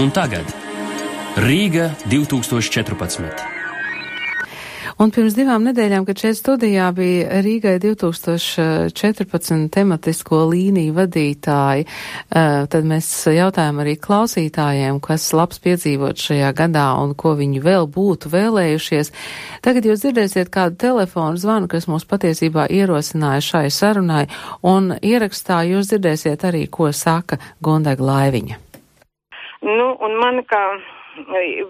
Un tagad Rīga 2014. Un pirms divām nedēļām, kad šeit studijā bija Rīgai 2014 tematisko līniju vadītāji, eh, tad mēs jautājām arī klausītājiem, kas labs piedzīvot šajā gadā un ko viņi vēl būtu vēlējušies. Tagad jūs dzirdēsiet kādu telefonu zvanu, kas mūs patiesībā ierosināja šai sarunai, un ierakstā jūs dzirdēsiet arī, ko saka Gondega Laiviņa. Nu, un man kā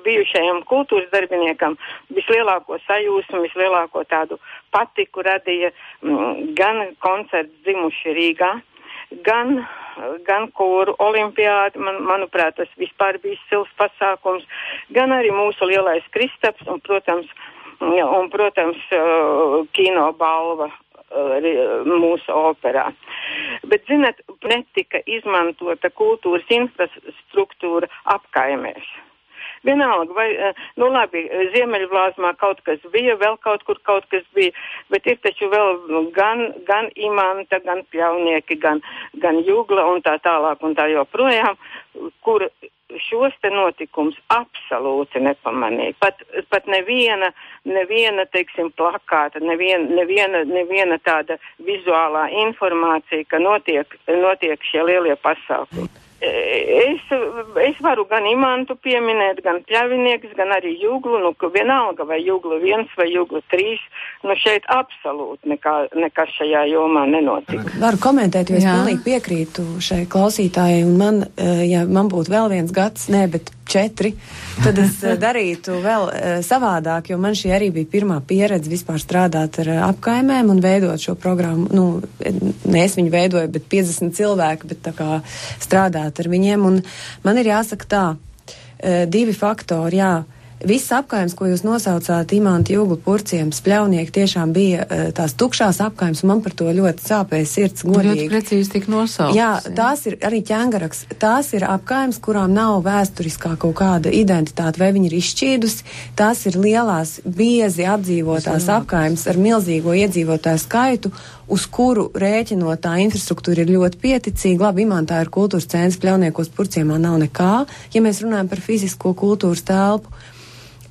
bijušajam kultūras darbiniekam vislielāko sajūsmu, vislielāko tādu patiku radīja mm, gan koncerts dzimuši Rīgā, gan, gan kūru olimpiādi, man, manuprāt, tas vispār bija sils pasākums, gan arī mūsu lielais Kristaps un, protams, un, protams kino balva mūsu operā. Bet, zinat, netika izmantota kultūras infrastruktūra apkaimēs. Vienalga, vai, eh, nu labi, Ziemeļblāzmā kaut kas bija, vēl kaut kur kaut kas bija, bet ir taču vēl gan, gan imanta, gan pļaunieki, gan, gan jūgla un tā tālāk un tā joprojām, kur šos te notikums absolūti nepamanīja. Pat, pat neviena, neviena, teiksim, plakāta, neviena, neviena, neviena tāda vizuālā informācija, ka notiek, notiek šie lielie pasākumi. Es, es varu gan imantu pieminēt, gan pļavinieks, gan arī jūglu, nu, vienalga vai jūglu viens vai jūglu trīs, nu šeit absolūti nekā, nekas šajā jomā nenotika. Varu komentēt, jo es Jā. pilnīgi piekrītu šai klausītājai, un man, eh, ja man būtu vēl viens gads, nē, bet četri, tad es eh, darītu vēl uh, savādāk, jo man šī arī bija pirmā pieredze vispār strādāt ar uh, apkaimēm un veidot šo programmu. Nu, ne es viņu veidoju, bet 50 cilvēki, bet tā kā strādāt ar viņiem. Un man ir jāsaka tā, divi faktori, jā. Viss apgājums, ko jūs nosaucāt, imanti jūglu purciem, spļaunieki, tiešām bija uh, tās tukšās apgājums, un man par to ļoti sāpēja sirds godīgi. Ļoti precīzi tik nosaukts. Jā, tās ir arī ķēngaraks. Tās ir apgājums, kurām nav vēsturiskā kaut kāda identitāte, vai viņi ir izšķīdusi. Tās ir lielās, biezi apdzīvotās apgājums ar milzīgo iedzīvotāju skaitu, uz kuru rēķinot tā infrastruktūra ir ļoti pieticīga. Labi, imantā ir kultūras centrs, pļauniekos purciemā nav nekā, ja mēs runājam par fizisko kultūras telpu.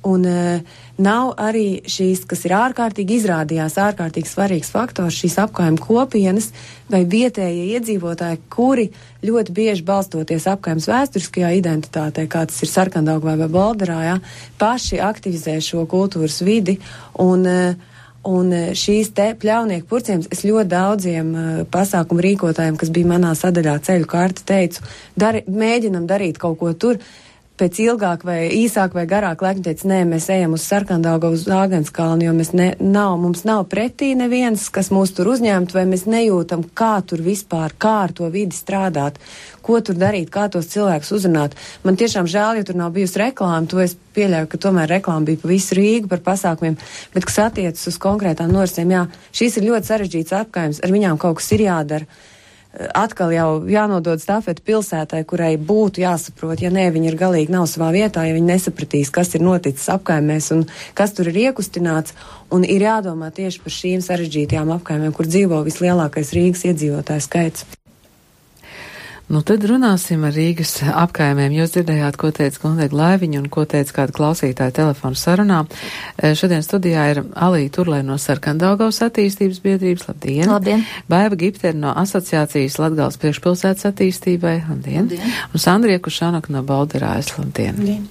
Un uh, nav arī šīs, kas ir ārkārtīgi izrādījās, ārkārtīgi svarīgs faktors, šīs apkaimē kopienas vai vietējie iedzīvotāji, kuri ļoti bieži balstoties apkaimes vēsturiskajā identitātē, kā tas ir Sarkandaugvā vai Balderājā, paši aktivizē šo kultūras vidi un uh, Un šīs te pļaunieku purciems es ļoti daudziem uh, pasākumu rīkotājiem, kas bija manā sadaļā ceļu kārta, teicu, dari, mēģinam darīt kaut ko tur. Uh, pēc ilgāk vai īsāk vai garāk laika teica, nē, mēs ejam uz Sarkandauga, uz Āgenskalnu, jo mēs ne, nav, mums nav pretī neviens, kas mūs tur uzņemt, vai mēs nejūtam, kā tur vispār, kā ar to vidi strādāt, ko tur darīt, kā tos cilvēkus uzrunāt. Man tiešām žēl, ja tur nav bijusi reklāma, to es pieļauju, ka tomēr reklāma bija pa visu Rīgu par pasākumiem, bet kas attiecas uz konkrētām norisēm, jā, šīs ir ļoti sarežģīts apkaims, ar viņām kaut kas ir jādara atkal jau jānodod stafeti pilsētai, kurai būtu jāsaprot, ja nē, viņi ir galīgi nav savā vietā, ja viņi nesapratīs, kas ir noticis apkaimēs un kas tur ir iekustināts, un ir jādomā tieši par šīm sarežģītajām apkaimēm, kur dzīvo vislielākais Rīgas iedzīvotāju skaits. Nu, tad runāsim ar Rīgas apkaimēm. Jūs dzirdējāt, ko teica Gundega Laiviņa un ko teica kāda klausītāja telefonu sarunā. E, šodien studijā ir Alija Turlē no Sarkandaugaus attīstības biedrības. Labdien! Labdien! Baiva Gipteri no Asociācijas Latgals priekšpilsētas attīstībai. Labdien! Labdien. Un Sandrija Kušanak no Balderājas. Labdien! Labdien.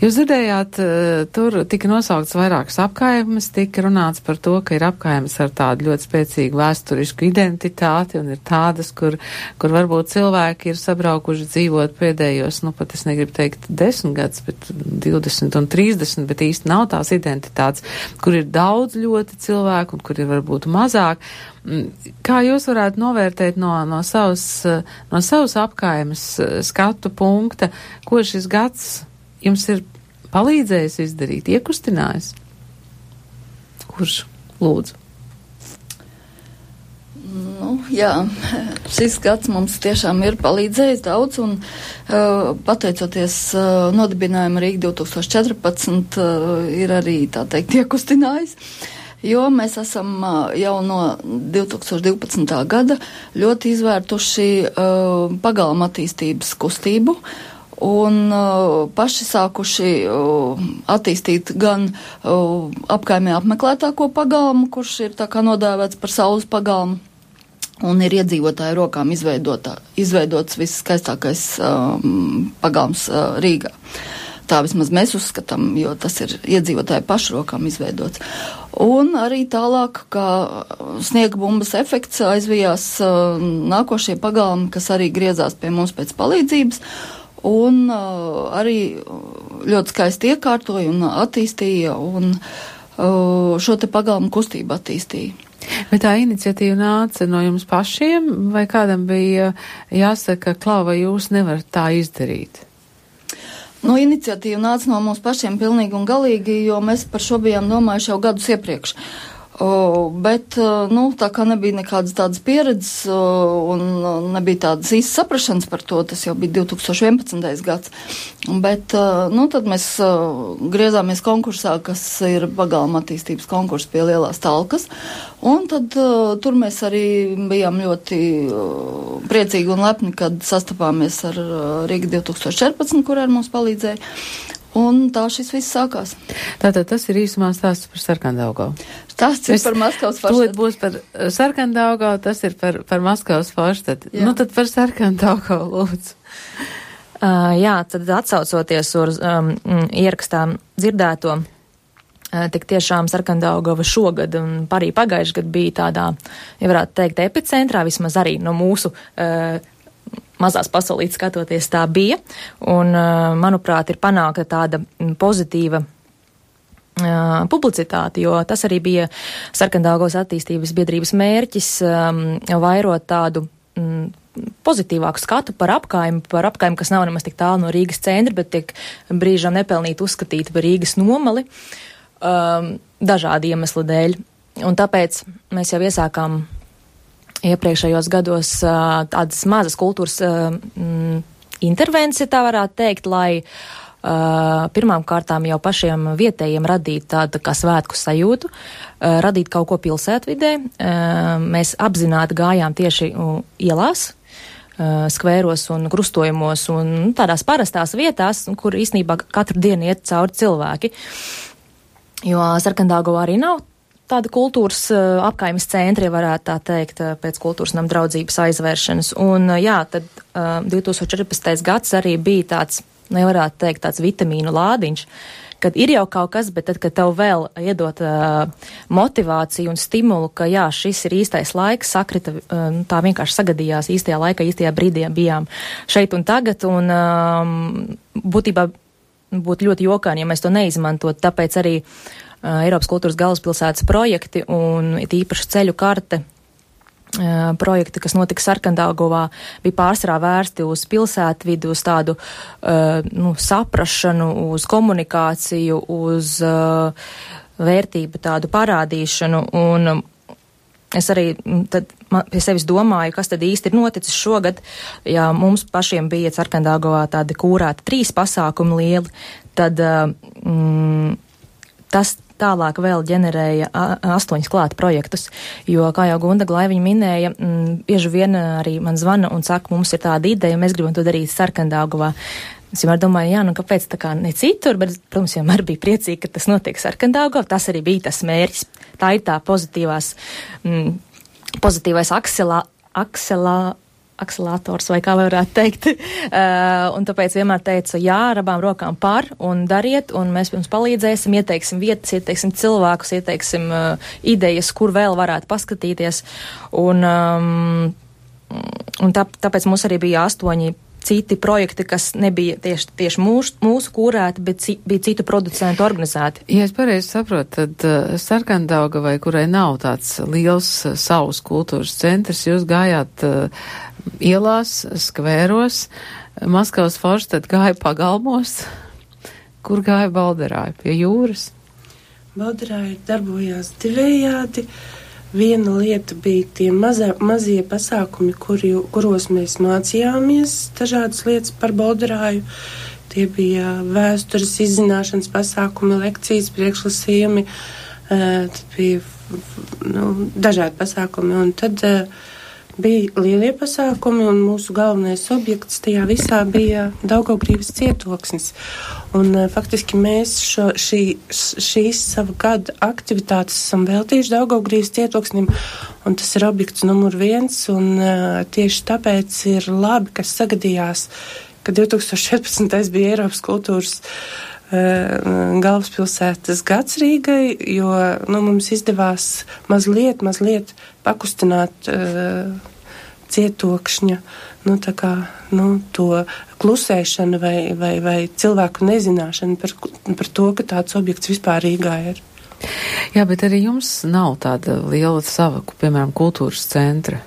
Jūs dzirdējāt, eh, tur tika nosaukts vairākas apkaimes, tika runāts par to, ka ir apkaimes ar tādu ļoti spēcīgu vēsturisku identitāti un ir tādas, kur, kur varbūt cilvēki ir sabraukuši dzīvot pēdējos, nu pat es negribu teikt desmit gadus, bet 20 un 30, bet īsti nav tās identitātes, kur ir daudz ļoti cilvēku un kur ir varbūt mazāk. Mm, kā jūs varētu novērtēt no, no, savas, no savas apkaimes eh, skatu punkta, ko šis gads jums ir palīdzējis izdarīt, iekustinājis? Kurš lūdzu? Nu, jā, šis gads mums tiešām ir palīdzējis daudz, un uh, pateicoties uh, nodibinājumu Rīga 2014, uh, ir arī, tā teikt, iekustinājis. Jo mēs esam uh, jau no 2012. gada ļoti izvērtuši uh, pagalma attīstības kustību, un uh, paši sākuši uh, attīstīt gan uh, apkaimē apmeklētāko pagalmu, kurš ir tā kā nodēvēts par saules pagalmu. Un ir iedzīvotāju rokām izveidots viskaistākais um, pagalms uh, Rīgā. Tā vismaz mēs uzskatām, jo tas ir iedzīvotāju pašrokām izveidots. Un arī tālāk, kā sniega bumbas efekts aizvijās uh, nākošie pagalmi, kas arī griezās pie mums pēc palīdzības. Un uh, arī ļoti skaisti iekārtoja un attīstīja un uh, šo te pagalmu kustību attīstīja. Bet tā iniciatīva nāca no jums pašiem, vai kādam bija jāsaka, klau, vai jūs nevarat tā izdarīt? Nu, iniciatīva nāca no mums pašiem pilnīgi un galīgi, jo mēs par šo bijām domājuši jau gadus iepriekš. Uh, bet, nu, tā kā nebija nekādas tādas pieredzes un nebija tādas īstas saprašanas par to, tas jau bija 2011. gads. Bet, nu, tad mēs griezāmies konkursā, kas ir pagalma attīstības konkurss pie lielās talkas. Un tad tur mēs arī bijām ļoti priecīgi un lepni, kad sastapāmies ar Rīga 2014, kur ar mums palīdzēja. Un tā šis viss sākās. Tātad tas ir īsumā stāsts par Sarkandaugavu. Stāsts ir par Maskavas forštatu. Tūlīt būs par eh, Sarkandaugavu, tas ir par, par Maskavas forštatu. Nu tad par Sarkandaugavu lūdzu. Uh, jā, tad atsaucoties uz um, ierakstām dzirdēto, uh, tik tiešām Sarkandaugava šogad un arī pagājuši gadu bija tādā, ja varētu teikt, epicentrā, vismaz arī no mūsu uh, mazās pasaulītes skatoties tā bija. Un, manuprāt, ir panākta tāda pozitīva publicitāti, jo tas arī bija Sarkandāgos attīstības biedrības mērķis um, vairot tādu um, pozitīvāku skatu par apkaimi, par apkaimi, kas nav nemaz tik tālu no Rīgas centra, bet tiek brīžām nepelnīt uzskatīt par Rīgas nomali um, dažādu iemeslu dēļ. Un tāpēc mēs jau iesākām iepriekšējos gados tādas mazas kultūras mm, intervences, tā varētu teikt, lai pirmām kārtām jau pašiem vietējiem radīt tādu kā svētku sajūtu, radīt kaut ko pilsētvidē. Mēs apzināti gājām tieši ielās, skvēros un krustojumos un nu, tādās parastās vietās, kur īsnībā katru dienu iet cauri cilvēki. Jo Sarkandāgo arī nav tāda kultūras uh, apkaimes centri, varētu tā teikt, uh, pēc kultūras nam draudzības aizvēršanas. Un, uh, jā, tad 2014. gads arī bija tāds, nevarētu teikt, tāds vitamīnu lādiņš, kad ir jau kaut kas, bet tad, kad tev vēl iedot uh, motivāciju un stimulu, ka jā, šis ir īstais laiks, sakrita, uh, tā vienkārši sagadījās īstajā laikā, īstajā brīdī bijām šeit un tagad, un um, būtībā būtu ļoti jokaini, ja mēs to neizmantot, tāpēc arī uh, Eiropas kultūras galvaspilsētas projekti un it īpaši ceļu karte projekti, kas notika Sarkandāgovā, bija pārsvarā vērsti uz pilsētvidu, uz tādu uh, nu, saprašanu, uz komunikāciju, uz uh, vērtību tādu parādīšanu. Un es arī tad pie sevis domāju, kas tad īsti ir noticis šogad. Ja mums pašiem bija Sarkandāgovā tādi kūrēti trīs pasākumi lieli, tad mm, tas tālāk vēl ģenerēja astoņas klāt projektus, jo, kā jau Gunda Glaiviņa minēja, m, mm, bieži vien arī man zvana un saka, mums ir tāda ideja, mēs gribam to darīt Sarkandāgavā. Es vienmēr domāju, jā, nu kāpēc tā kā ne citur, bet, protams, vienmēr bija priecīgi, ka tas notiek Sarkandāgavā. Tas arī bija tas mērķis. Tā ir tā pozitīvās, m, pozitīvais akselā, akselā, akselators, vai kā varētu teikt. Uh, un tāpēc vienmēr teicu, jā, ar abām rokām par un dariet, un mēs jums palīdzēsim, ieteiksim vietas, ieteiksim cilvēkus, ieteiksim uh, idejas, kur vēl varētu paskatīties. Un, um, un tā, tāpēc mums arī bija astoņi citi projekti, kas nebija tieši, tieši mūsu, mūsu kūrēti, bet ci, bija citu producentu organizēti. Ja es pareizi saprotu, tad uh, Sarkandaugavai, kurai nav tāds liels savs kultūras centrs, jūs gājāt uh, ielās, skvēros, Maskavas foršs tad gāja pagalmos, kur gāja Balderāja pie jūras. Balderāja darbojās divējādi. Uh, Viena lieta bija tie mazā, mazie pasākumi, kuri, kuros mēs mācījāmies dažādas lietas par Baldarāju. Tie bija vēstures izzināšanas pasākumi, lekcijas, priekšlasījumi, tad bija nu, dažādi pasākumi. Un tad bija lielie pasākumi, un mūsu galvenais objekts tajā visā bija Daugaugrības cietoksnis. Un, uh, faktiski mēs šo, šī, šīs savu gada aktivitātes esam veltījuši Daugaugrības cietoksnim, un tas ir objekts numur viens, un uh, tieši tāpēc ir labi, kas sagadījās, ka 2014. bija Eiropas kultūras galvaspilsētas gads Rīgai, jo nu, mums izdevās mazliet, mazliet pakustināt uh, cietokšņa nu, kā, nu, to klusēšanu vai, vai, vai cilvēku nezināšanu par, par to, ka tāds objekts vispār Rīgā ir. Jā, bet arī jums nav tāda liela sava, piemēram, kultūras centra.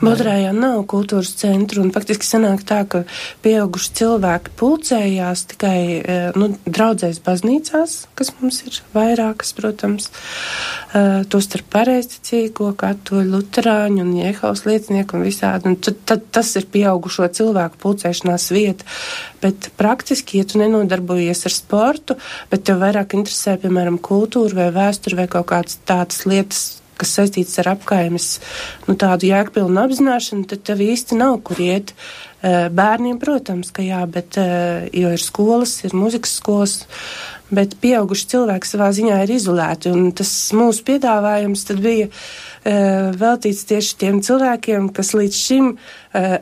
Bodrājā nav kultūras centru, un faktiski sanāk tā, ka pieauguši cilvēki pulcējās tikai, e, nu, draudzēs baznīcās, kas mums ir vairākas, protams, e, to starp pareizticīgo, katoļu, luterāņu un jehaus liecinieku un visādi, un tad, tad tas ir pieaugušo cilvēku pulcēšanās vieta, bet praktiski, ja tu nenodarbojies ar sportu, bet tev vairāk interesē, piemēram, kultūra vai vēsture vai kaut kādas tādas lietas, kas saistīts ar apkaimes nu, tādu jēgpilnu apzināšanu, tad tev īsti nav kur iet. Eh, bērniem, protams, ka jā, bet, eh, jo ir skolas, ir muzikas skolas, bet pieauguši cilvēki savā ziņā ir izolēti, un tas mūsu piedāvājums tad bija uh, veltīts tieši tiem cilvēkiem, kas līdz šim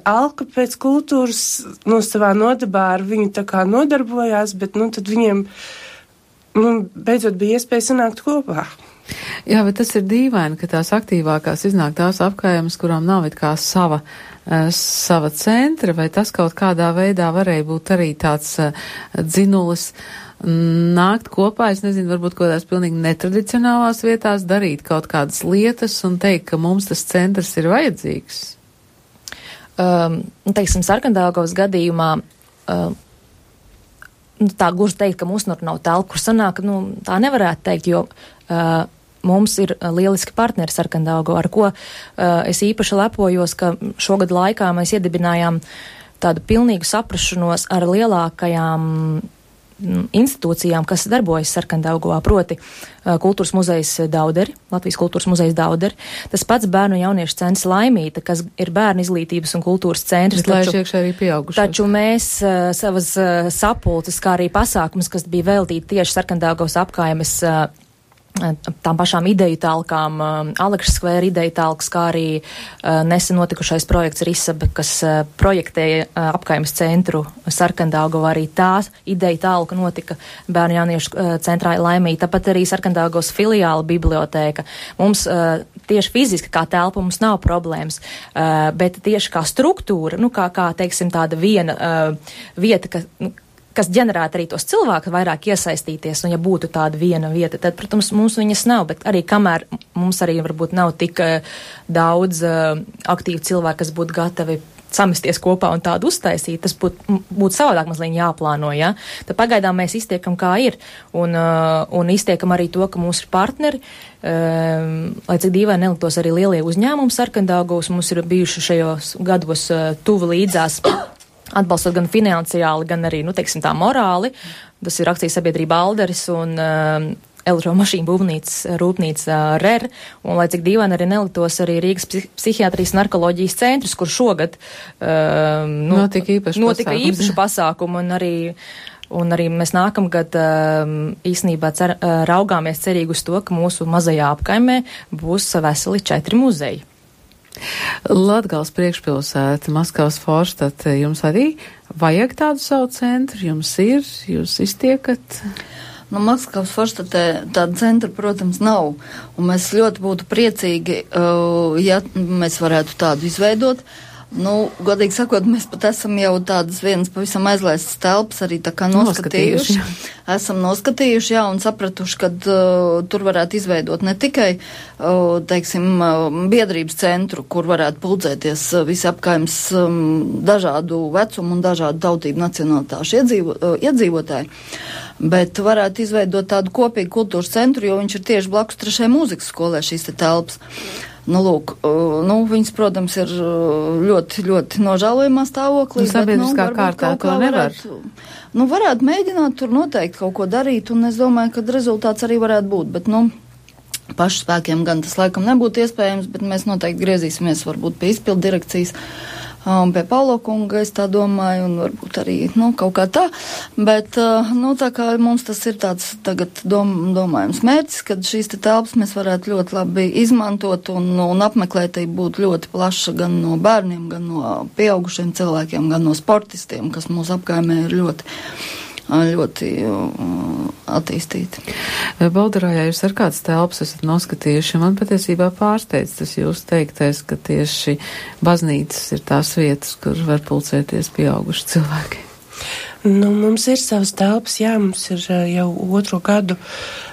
alka pēc kultūras, nu, savā nodabā ar viņu tā kā nodarbojās, bet, nu, tad viņiem, nu, beidzot bija iespēja sanākt kopā. Jā, bet tas ir dīvaini, ka tās aktīvākās iznāk tās apkājumas, kurām nav it kā sava, uh, sava centra, vai tas kaut kādā veidā varēja būt arī tāds uh, dzinulis nākt kopā, es nezinu, varbūt kaut kādās pilnīgi netradicionālās vietās, darīt kaut kādas lietas un teikt, ka mums tas centrs ir vajadzīgs. Um, teiksim, Sarkandāgavas gadījumā um, tā gluži teikt, ka tur nav telpa, kur sanāk, nu, tā nevarētu teikt, jo uh, mums ir lieliski partneri Sarkandaugo, ar ko uh, es īpaši lepojos, ka šogad laikā mēs iedibinājām tādu pilnīgu saprašanos ar lielākajām institūcijām, kas darbojas Sarkandaugovā, proti uh, Kultūras muzejs Dauderi, Latvijas Kultūras muzejs Dauderi, tas pats bērnu jauniešu centrs Laimīta, kas ir bērnu izglītības un kultūras centrs. Taču, arī taču mēs uh, savas uh, sapulces, kā arī pasākums, kas bija veltīti tieši Sarkandaugovas apkaimes uh, tām pašām ideju talkām, um, Aleksa skvēra ideju talks, kā arī uh, nesen notikušais projekts Risaba, kas uh, projektēja apkaimes centru Sarkandāgovā. Arī tā ideja talka notika bērnu jauniešu centrā Laimī. Tāpat arī Sarkandāgovas filiāla bibliotēka. Mums tieši fiziski kā telpa mums nav problēmas, bet tieši kā struktūra, nu kā, kā teiksim, tāda viena vieta, ka, nu, kas ģenerētu arī tos cilvēkus vairāk iesaistīties, un ja būtu tāda viena vieta, tad, protams, mums viņas nav, bet arī kamēr mums arī varbūt nav tik uh, daudz uh, aktīvu cilvēku, kas būtu gatavi samesties kopā un tādu uztaisīt, tas būtu būt savādāk mazliet jāplāno, ja? Tad pagaidām mēs iztiekam kā ir, un, uh, un iztiekam arī to, ka mūsu partneri, um, lai cik dīvaini neliktos arī lielie uzņēmumi sarkandāgos, mums ir bijuši šajos gados tuvu līdzās atbalstot gan finansiāli, gan arī, nu, teiksim, tā morāli. Tas ir akcijas sabiedrība Alderis un uh, elektromašīnu būvnīca, rūpnīca uh, RER, un lai cik dīvaini arī neliktos arī Rīgas psihiatrijas narkoloģijas centrs, kur šogad uh, nu, notika īpaši notika pasākums. īpaši pasākumu, un arī, un arī mēs nākamgad uh, īsnībā cer, uh, raugāmies cerīgi uz to, ka mūsu mazajā apkaimē būs veseli četri muzeji. Latgals priekšpilsēta, Maskavas Forštata, jums arī vajag tādu savu centru, jums ir, jūs iztiekat? Nu, Maskavas forštatē tāda centra, protams, nav, un mēs ļoti būtu priecīgi, uh, ja mēs varētu tādu izveidot. Uh, Nu, godīgi sakot, mēs pat esam jau tādas vienas pavisam aizlaistas telpas arī tā kā noskatījuši. noskatījuši. Esam noskatījuši, jā, un sapratuši, ka uh, tur varētu izveidot ne tikai, uh, teiksim, uh, biedrības centru, kur varētu pulcēties uh, visi apkaims um, dažādu vecumu un dažādu tautību nacionalitāšu iedzīvo, uh, iedzīvotāji. Bet varētu izveidot tādu kopīgu kultūras centru, jo viņš ir tieši blakus trešajai mūzikas skolē šīs te telpas. Nu, lūk, uh, nu, viņas, protams, ir uh, ļoti, ļoti nožēlojumā stāvoklī. Nu, sabiedriskā bet, nu, kārtā to nevar. Varētu, nu, varētu mēģināt tur noteikti kaut ko darīt, un es domāju, ka rezultāts arī varētu būt. Bet, nu, pašu spēkiem gan tas laikam nebūtu iespējams, bet mēs noteikti griezīsimies varbūt pie izpildu direkcijas um, pie Paulo kunga, es tā domāju, un varbūt arī, nu, kaut kā tā. Bet, nu, tā kā mums tas ir tāds tagad dom, domājums mērķis, kad šīs te telpas mēs varētu ļoti labi izmantot un, un apmeklētība būtu ļoti plaša gan no bērniem, gan no pieaugušiem cilvēkiem, gan no sportistiem, kas mūsu apkaimē ir ļoti ļoti attīstīti. Baldarājā jūs ar kādas telpas esat noskatījuši. Man patiesībā pārsteidz tas jūs teiktais, ka tieši baznīcas ir tās vietas, kur var pulcēties pieauguši cilvēki. Nu, mums ir savas telpas, jā, mums ir jau otro gadu uh,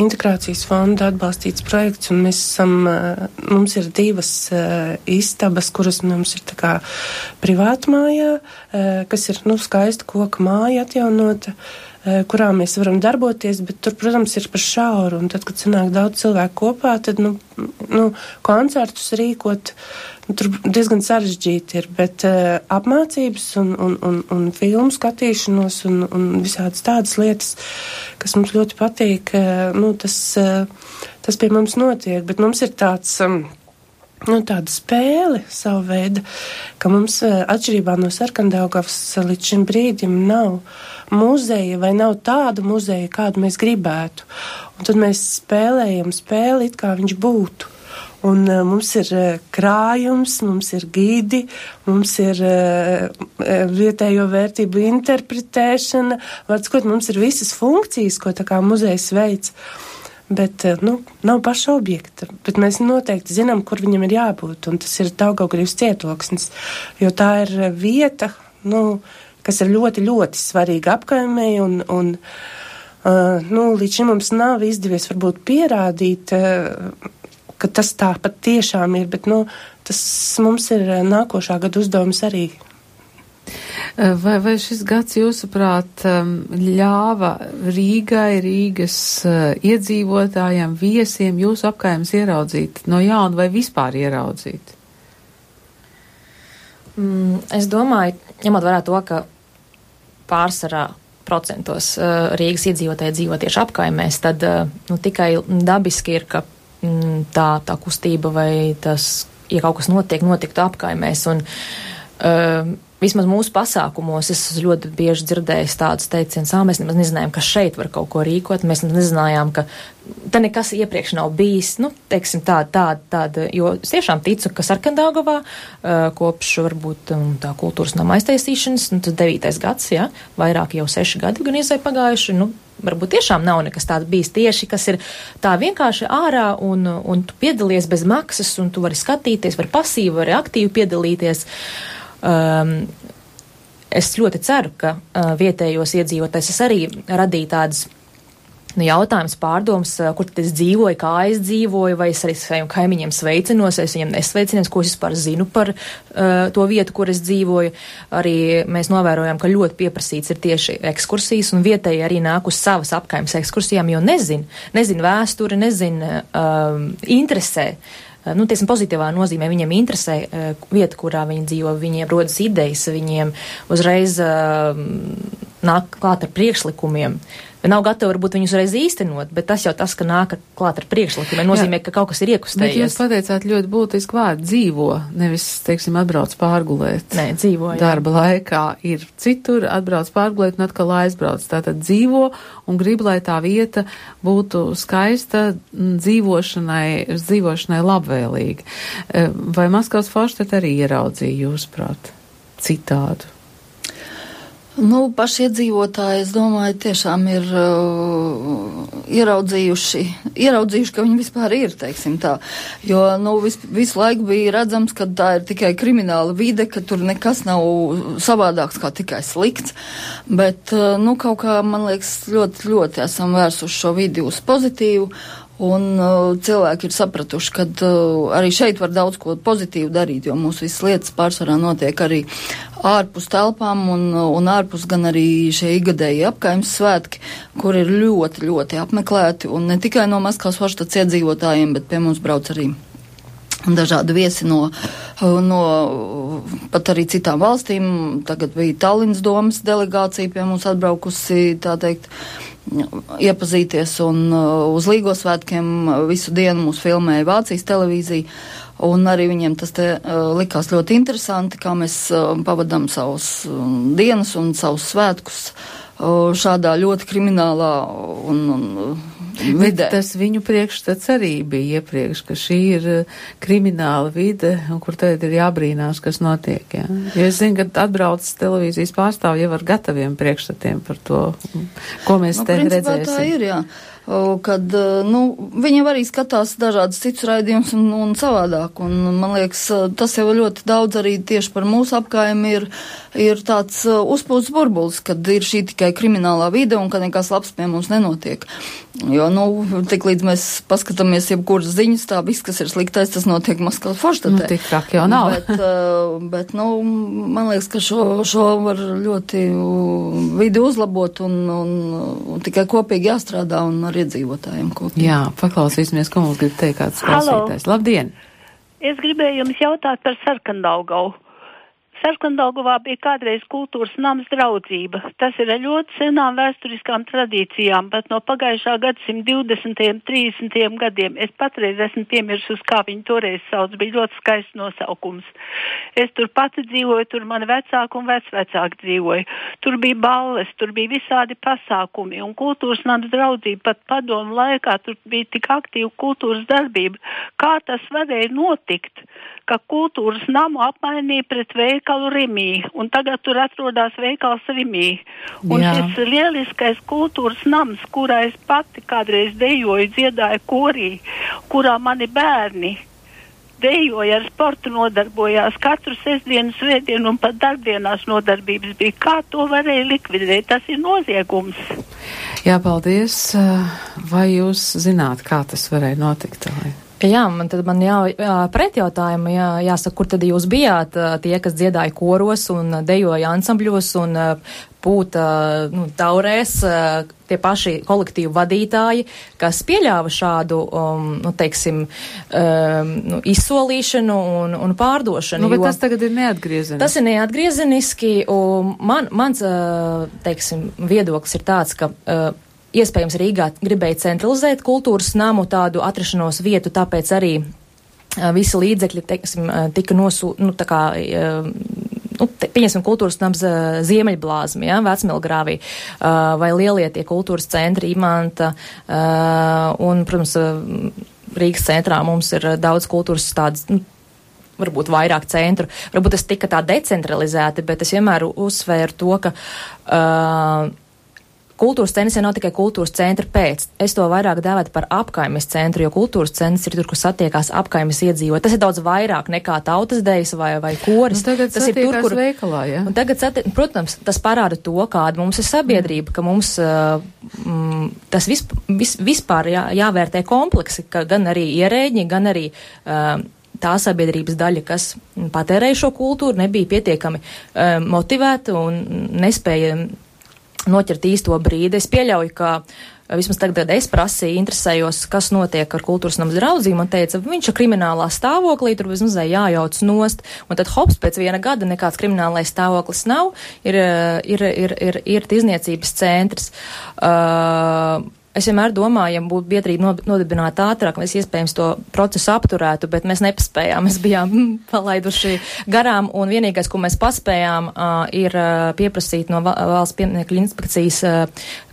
integrācijas fonda atbalstīts projekts, un mēs esam, uh, mums ir divas uh, istabas, kuras mums ir tā kā privātmājā, uh, kas ir, nu, skaista koka māja atjaunota. Uh, kurā mēs varam darboties, bet tur, protams, ir par šauru. Un tad, kad sanāk daudz cilvēku kopā, tad, nu, nu koncertus rīkot, nu, tur diezgan sarežģīti ir. Bet uh, apmācības un, un, un, un filmu skatīšanos un, un visādas tādas lietas, kas mums ļoti patīk, uh, nu, tas, uh, tas pie mums notiek. Bet mums ir tāds. Um, nu, tāda spēle savu veidu, ka mums atšķirībā no sarkandaugavas līdz šim brīdim nav muzeja vai nav tāda muzeja, kādu mēs gribētu. Un tad mēs spēlējam spēli, it kā viņš būtu. Un uh, mums ir uh, krājums, mums ir gidi, mums ir uh, vietējo vērtību interpretēšana. Vārds, mums ir visas funkcijas, ko tā kā muzejs veids. Bet, nu, nav paša objekta, bet mēs noteikti zinām, kur viņam ir jābūt, un tas ir Daugavgrības cietoksnis, jo tā ir vieta, nu, kas ir ļoti, ļoti svarīga apkaimē. Un, un, uh, nu, līdz šim mums nav izdevies varbūt pierādīt, uh, ka tas tā pat tiešām ir, bet nu, tas mums ir nākošā gada uzdevums arī. Uh, vai, vai šis gads, jūsuprāt, ļāva Rīgai, Rīgas uh, iedzīvotājiem, viesiem jūsu apkaimes ieraudzīt no jauna vai vispār ieraudzīt? Mm, es domāju, ņemot vērā to, ka pārsvarā procentos uh, Rīgas iedzīvotāji dzīvo tieši apkaimēs, tad nu, tikai dabiski ir, ka mm, tā, tā kustība vai tas, ja kaut kas notiek, notiktu apkaimēs. Un, uh, vismaz mūsu pasākumos es ļoti bieži dzirdēju tādus teicienus, ah, mēs nemaz nezinājām, ka šeit var kaut ko rīkot, mēs nezinājām, ka te nekas iepriekš nav bijis, nu, teiksim, tāda, tāda, tāda, jo es tiešām ticu, ka Sarkandāgavā kopš varbūt um, tā kultūras nama aiztaisīšanas, nu, tas devītais gads, jā, ja, vairāk jau seši gadi gan iezai pagājuši, nu, varbūt tiešām nav nekas tāds bijis tieši, kas ir tā vienkārši ārā un, un tu piedalies bez maksas un tu vari skatīties, vari pasīvi, vari aktīvi piedalīties. Um, es ļoti ceru, ka uh, vietējos iedzīvotājs es arī radīju tādas nu, jautājums, pārdoms, kur tad es dzīvoju, kā es dzīvoju, vai es arī saviem kaimiņiem sveicinos, es viņiem nesveicinos, ko es vispār zinu par uh, to vietu, kur es dzīvoju. Arī mēs novērojam, ka ļoti pieprasīts ir tieši ekskursijas, un vietēji arī nāk uz savas apkaimes ekskursijām, jo nezin, nezin vēsturi, nezin uh, interesē. Uh, nu, tiesim, pozitīvā nozīmē viņiem interesē uh, vieta, kurā viņi dzīvo, viņiem rodas idejas, viņiem uzreiz uh, nāk klāt ar priekšlikumiem. Nav gatavi varbūt viņus reiz īstenot, bet tas jau tas, ka nāk klāt ar priekšlikumiem, nozīmē, Jā. ka kaut kas ir iekustējies. Bet jūs pateicāt ļoti būtisku vārdu dzīvo, nevis, teiksim, atbrauc pārgulēt. Nē, dzīvo. Jā. Darba laikā ir citur, atbrauc pārgulēt un atkal aizbrauc. Tātad dzīvo un grib, lai tā vieta būtu skaista dzīvošanai, dzīvošanai labvēlīga. Vai Maskavas forštet arī ieraudzīja jūs prāt citādu? Nu, paši iedzīvotāji, es domāju, tiešām ir uh, ieraudzījuši, ieraudzījuši, ka viņi vispār ir, teiksim tā. Jo, nu, vis, visu laiku bija redzams, ka tā ir tikai krimināla vide, ka tur nekas nav savādāks kā tikai slikts. Bet, uh, nu, kaut kā, man liekas, ļoti, ļoti esam vērsuši šo vidi uz pozitīvu. Un uh, cilvēki ir sapratuši, ka uh, arī šeit var daudz ko pozitīvu darīt, jo mūsu visas lietas pārsvarā notiek arī ārpus telpām un, un ārpus gan arī šie igadēji apkaimes svētki, kur ir ļoti, ļoti apmeklēti un ne tikai no Maskavas valsts iedzīvotājiem, bet pie mums brauc arī dažādi viesi no, no pat arī citām valstīm. Tagad bija Tallinas domas delegācija pie mums atbraukusi, tā teikt, iepazīties, un uz Līgo svētkiem visu dienu mūs filmēja Vācijas televīzija. Un arī viņiem tas te, uh, likās ļoti interesanti, kā mēs uh, pavadām savus uh, dienas un savus svētkus uh, šādā ļoti kriminālā un, un vidē. Bet tas viņu priekšstats arī bija iepriekš, ka šī ir krimināla vide, un kur tagad ir jābrīnās, kas notiek. Jā. Jo es zinu, ka atbrauc televīzijas pārstāvji jau ar gataviem priekšstatiem par to, ko mēs nu, te principā redzēsim. Tā ir, jā kad nu, viņiem arī skatās dažādas citas raidījumus un, un savādāk. Un, man liekas, tas jau ļoti daudz arī tieši par mūsu apkārtni ir, ir tāds uzpūsts burbulis, kad ir šī tikai kriminālā vide un ka nekas labs pie mums nenotiek. Jo, nu, tik līdz mēs paskatāmies jebkuras ziņas, tā viss, kas ir sliktais, tas notiek Maskavas forštatē. Nu, tik traki jau nav. bet, bet, nu, man liekas, ka šo, šo var ļoti vidi uzlabot un, un, un tikai kopīgi jāstrādā un ar iedzīvotājiem kopīgi. Jā, paklausīsimies, ko mums grib teikt kāds klausītājs. Labdien! Es gribēju jums jautāt par sarkandaugavu. Sarkandaugovā bija kādreiz kultūras nams draudzība. Tas ir ļoti senām vēsturiskām tradīcijām, bet no pagājušā gadsimta 20. un 30. gadiem es patreiz esmu piemirsus, kā viņi toreiz sauc. Bija ļoti skaists nosaukums. Es tur pati dzīvoju, tur mani vecāki un vecvecāki dzīvoja. Tur bija balles, tur bija visādi pasākumi un kultūras nams draudzība pat padomu laikā. Tur bija tik aktīva kultūras darbība. Kā tas varēja notikt? ka kultūras namu apmainīja pret veikalu Rimī, un tagad tur atrodas veikals Rimī. Un Jā. šis lieliskais kultūras nams, kurā es pati kādreiz dejoju, dziedāju korī, kurā mani bērni dejoja ar sportu, nodarbojās katru sestdienu, svētdienu un pat darbdienās nodarbības bija. Kā to varēja likvidēt? Tas ir noziegums. Jā, paldies. Vai jūs zināt, kā tas varēja notikt? Vai? Jā, man tad man jā, jā pretjautājumu, jā, jāsaka, kur tad jūs bijāt tie, kas dziedāja koros un dejoja ansambļos un būta nu, taurēs tie paši kolektīvu vadītāji, kas pieļāva šādu, um, nu, teiksim, um, nu, izsolīšanu un, un pārdošanu. Nu, bet tas tagad ir neatgriezeniski. Tas ir neatgriezeniski, un man, mans, teiksim, viedoklis ir tāds, ka uh, Iespējams, Rīgā gribēja centralizēt kultūras namu tādu atrašanos vietu, tāpēc arī visi līdzekļi, teiksim, tika nosūtīti, nu, tā kā, nu, te, pieņemsim, kultūras nams Ziemeļblāzmi, ja, Vecmilgrāvī, vai lielie tie kultūras centri, Imanta, un, protams, Rīgas centrā mums ir daudz kultūras tādas, nu, varbūt vairāk centru. Varbūt tas tika tā decentralizēti, bet es vienmēr uzsvēru to, ka uh, Kultūras centrs nav tikai kultūras centra pēc. Es to vairāk dēvētu par apkaimes centru, jo kultūras centrs ir tur, kur satiekās apkaimes iedzīvot. Tas ir daudz vairāk nekā tautas dejas vai, vai koris. Nu, tas ir tur, kur veikalā, ja? Un tagad, sati... protams, tas parāda to, kāda mums ir sabiedrība, mm. ka mums uh, mm, tas vis, vis, vispār jā, jāvērtē kompleksi, ka gan arī ierēģi, gan arī. Uh, tā sabiedrības daļa, kas patērēja šo kultūru, nebija pietiekami uh, motivēta un nespēja noķert īsto brīdi. Es pieļauju, ka eh, vismaz tagad, kad es prasīju, interesējos, kas notiek ar kultūras namu draudzību, man teica, viņš ir kriminālā stāvoklī, tur vismaz jājauc nost, un tad hops pēc viena gada nekāds kriminālais stāvoklis nav, ir, eh, ir, ir, ir, ir izniecības centrs. Uh, Es vienmēr domāju, ja būtu biedrība nodibināta ātrāk, mēs iespējams to procesu apturētu, bet mēs nepaspējām. Mēs bijām palaiduši garām, un vienīgais, ko mēs paspējām, ir pieprasīt no valsts pieminekļu inspekcijas,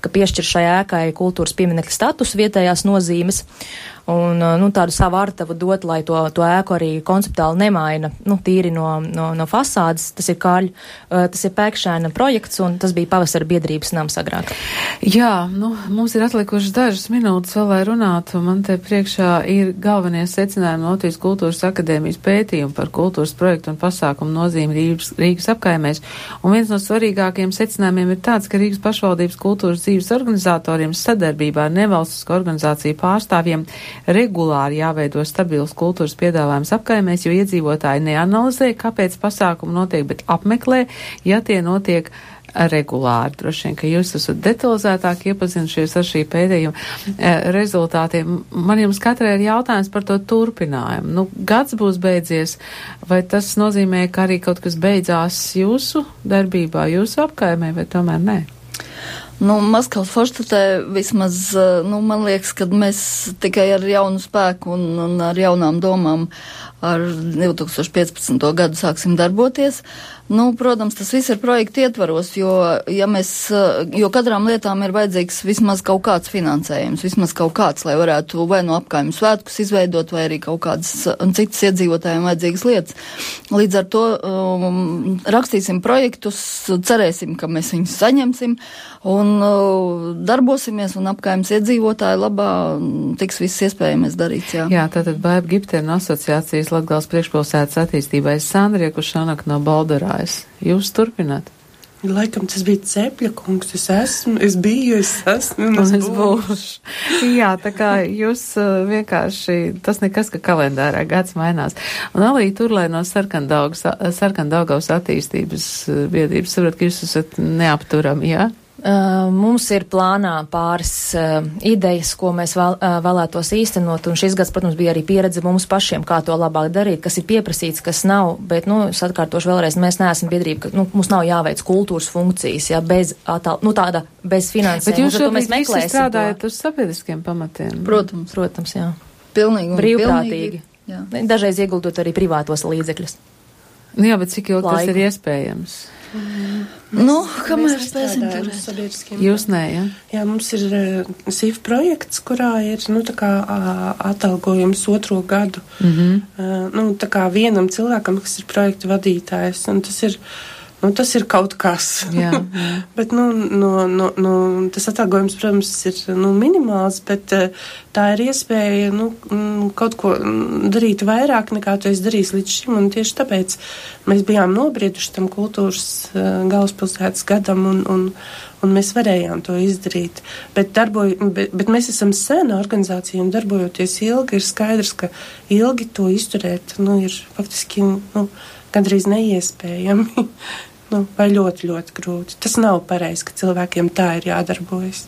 ka piešķir šai ēkai kultūras pieminekļa status vietējās nozīmes. Uh, un nu, tādu savu artavu dot, lai to, to ēku arī konceptuāli nemaina, nu, tīri no, no, no fasādes. Tas ir kāļu, tas ir pēkšēna projekts, un tas bija pavasara biedrības nams agrāk. Jā, nu, mums ir atlikušas dažas minūtes vēl, lai runātu. Man te priekšā ir galvenie secinājumi Latvijas kultūras akadēmijas pētījumi par kultūras projektu un pasākumu nozīmi Rīgas, Rīgas apkaimēs. Un viens no svarīgākajiem secinājumiem ir tāds, ka Rīgas pašvaldības kultūras dzīves organizatoriem sadarbībā ar nevalstisko organizāciju pārstāvjiem regulāri jāveido stabils kultūras piedāvājums apkaimēs, jo iedzīvotāji neanalizē, kāpēc pasākumi notiek, bet apmeklē, ja tie notiek regulāri. Droši vien, ka jūs esat detalizētāk iepazinušies ar šī pēdējuma e, rezultātiem. Man jums katrai ir jautājums par to turpinājumu. Nu, gads būs beidzies, vai tas nozīmē, ka arī kaut kas beidzās jūsu darbībā, jūsu apkaimē, vai tomēr nē? Nu, Maskavas forštatē vismaz, nu, man liekas, ka mēs tikai ar jaunu spēku un, un ar jaunām domām ar 2015. gadu sāksim darboties. Nu, protams, tas viss ir projekta ietvaros, jo, ja mēs, jo kadrām lietām ir vajadzīgs vismaz kaut kāds finansējums, vismaz kaut kāds, lai varētu vai no apkaimju svētkus izveidot, vai arī kaut kādas citas iedzīvotājiem vajadzīgas lietas. Līdz ar to um, rakstīsim projektus, cerēsim, ka mēs viņus saņemsim un uh, darbosimies un apkaimjas iedzīvotāju labā tiks viss iespējamais darīts. Jā, jā tātad Baiba Giptena asociācijas Latgals priekšpilsētas attīstībai Sandrija Kušanak no Baldarā vadītājs. Jūs turpināt? Laikam tas bija cepļa kungs. Es esmu, es biju, es esmu, un es, es būšu. Jā, tā kā jūs uh, vienkārši, tas nekas, ka kalendārā gads mainās. Un arī tur, lai no sarkandaugavas attīstības uh, biedrības saprot, ka jūs esat neapturami, jā? Uh, mums ir plānā pāris uh, idejas, ko mēs vēl, uh, vēlētos īstenot, un šis gads, protams, bija arī pieredze mums pašiem, kā to labāk darīt, kas ir pieprasīts, kas nav, bet, nu, es atkārtošu vēlreiz, mēs neesam biedrība, ka, nu, mums nav jāveic kultūras funkcijas, ja, bez, atal, nu, tāda, bez finansējuma. Bet jūs šobrīd visi strādājat uz sabiedriskiem pamatiem? Protams, protams, jā. Pilnīgi. Brīvprātīgi. Jā. Dažreiz ieguldot arī privātos līdzekļus. Nu jā, bet cik ilgi tas ir iespējams? Nu, kamēr spēsim turēt. Jūs nē, ja? Jā, mums ir uh, SIF projekts, kurā ir, nu, tā kā uh, atalgojums otro gadu. Mm -hmm. uh, nu, tā kā vienam cilvēkam, kas ir projekta vadītājs, un tas ir. Uh, Nu, tas ir kaut kas. jā, jā. bet, nu, no, no, no, tas atalgojums, protams, ir nu, minimāls, bet uh, tā ir iespēja nu, mm, kaut ko darīt vairāk nekā tu esi darījis līdz šim. Tieši tāpēc mēs bijām nobrieduši tam kultūras uh, galvaspilsētas gadam un, un, un mēs varējām to izdarīt. Bet, darboj, bet, bet mēs esam sena organizācija un darbojoties ilgi, ir skaidrs, ka ilgi to izturēt nu, ir faktiski nu, gandrīz neiespējami. nu, vai ļoti, ļoti grūti. Tas nav pareizi, ka cilvēkiem tā ir jādarbojas.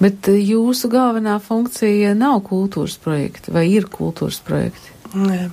Bet jūsu galvenā funkcija nav kultūras projekti vai ir kultūras projekti? Nē,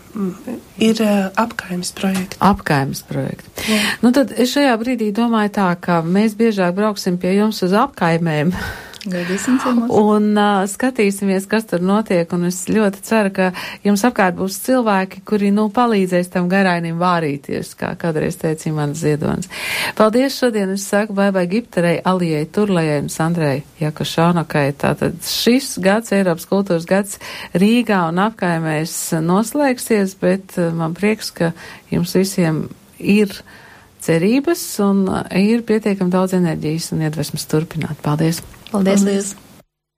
ir apkaimes projekti. Apkaimes projekti. Jā. Nu tad es šajā brīdī domāju tā, ka mēs biežāk brauksim pie jums uz apkaimēm. Gaidīsim ciemos. Un uh, skatīsimies, kas tur notiek, un es ļoti ceru, ka jums apkārt būs cilvēki, kuri, nu, palīdzēs tam garainim vārīties, kā kādreiz teica Imants Ziedonis. Paldies šodien, es saku baibai Gipterei, Alijai Turlējai un Sandrai Jakošaunakai. Tātad šis gads, Eiropas kultūras gads Rīgā un apkaimēs noslēgsies, bet uh, man prieks, ka jums visiem ir cerības un ir pietiekami daudz enerģijas un iedvesmas turpināt. Paldies! Paldies! Paldies.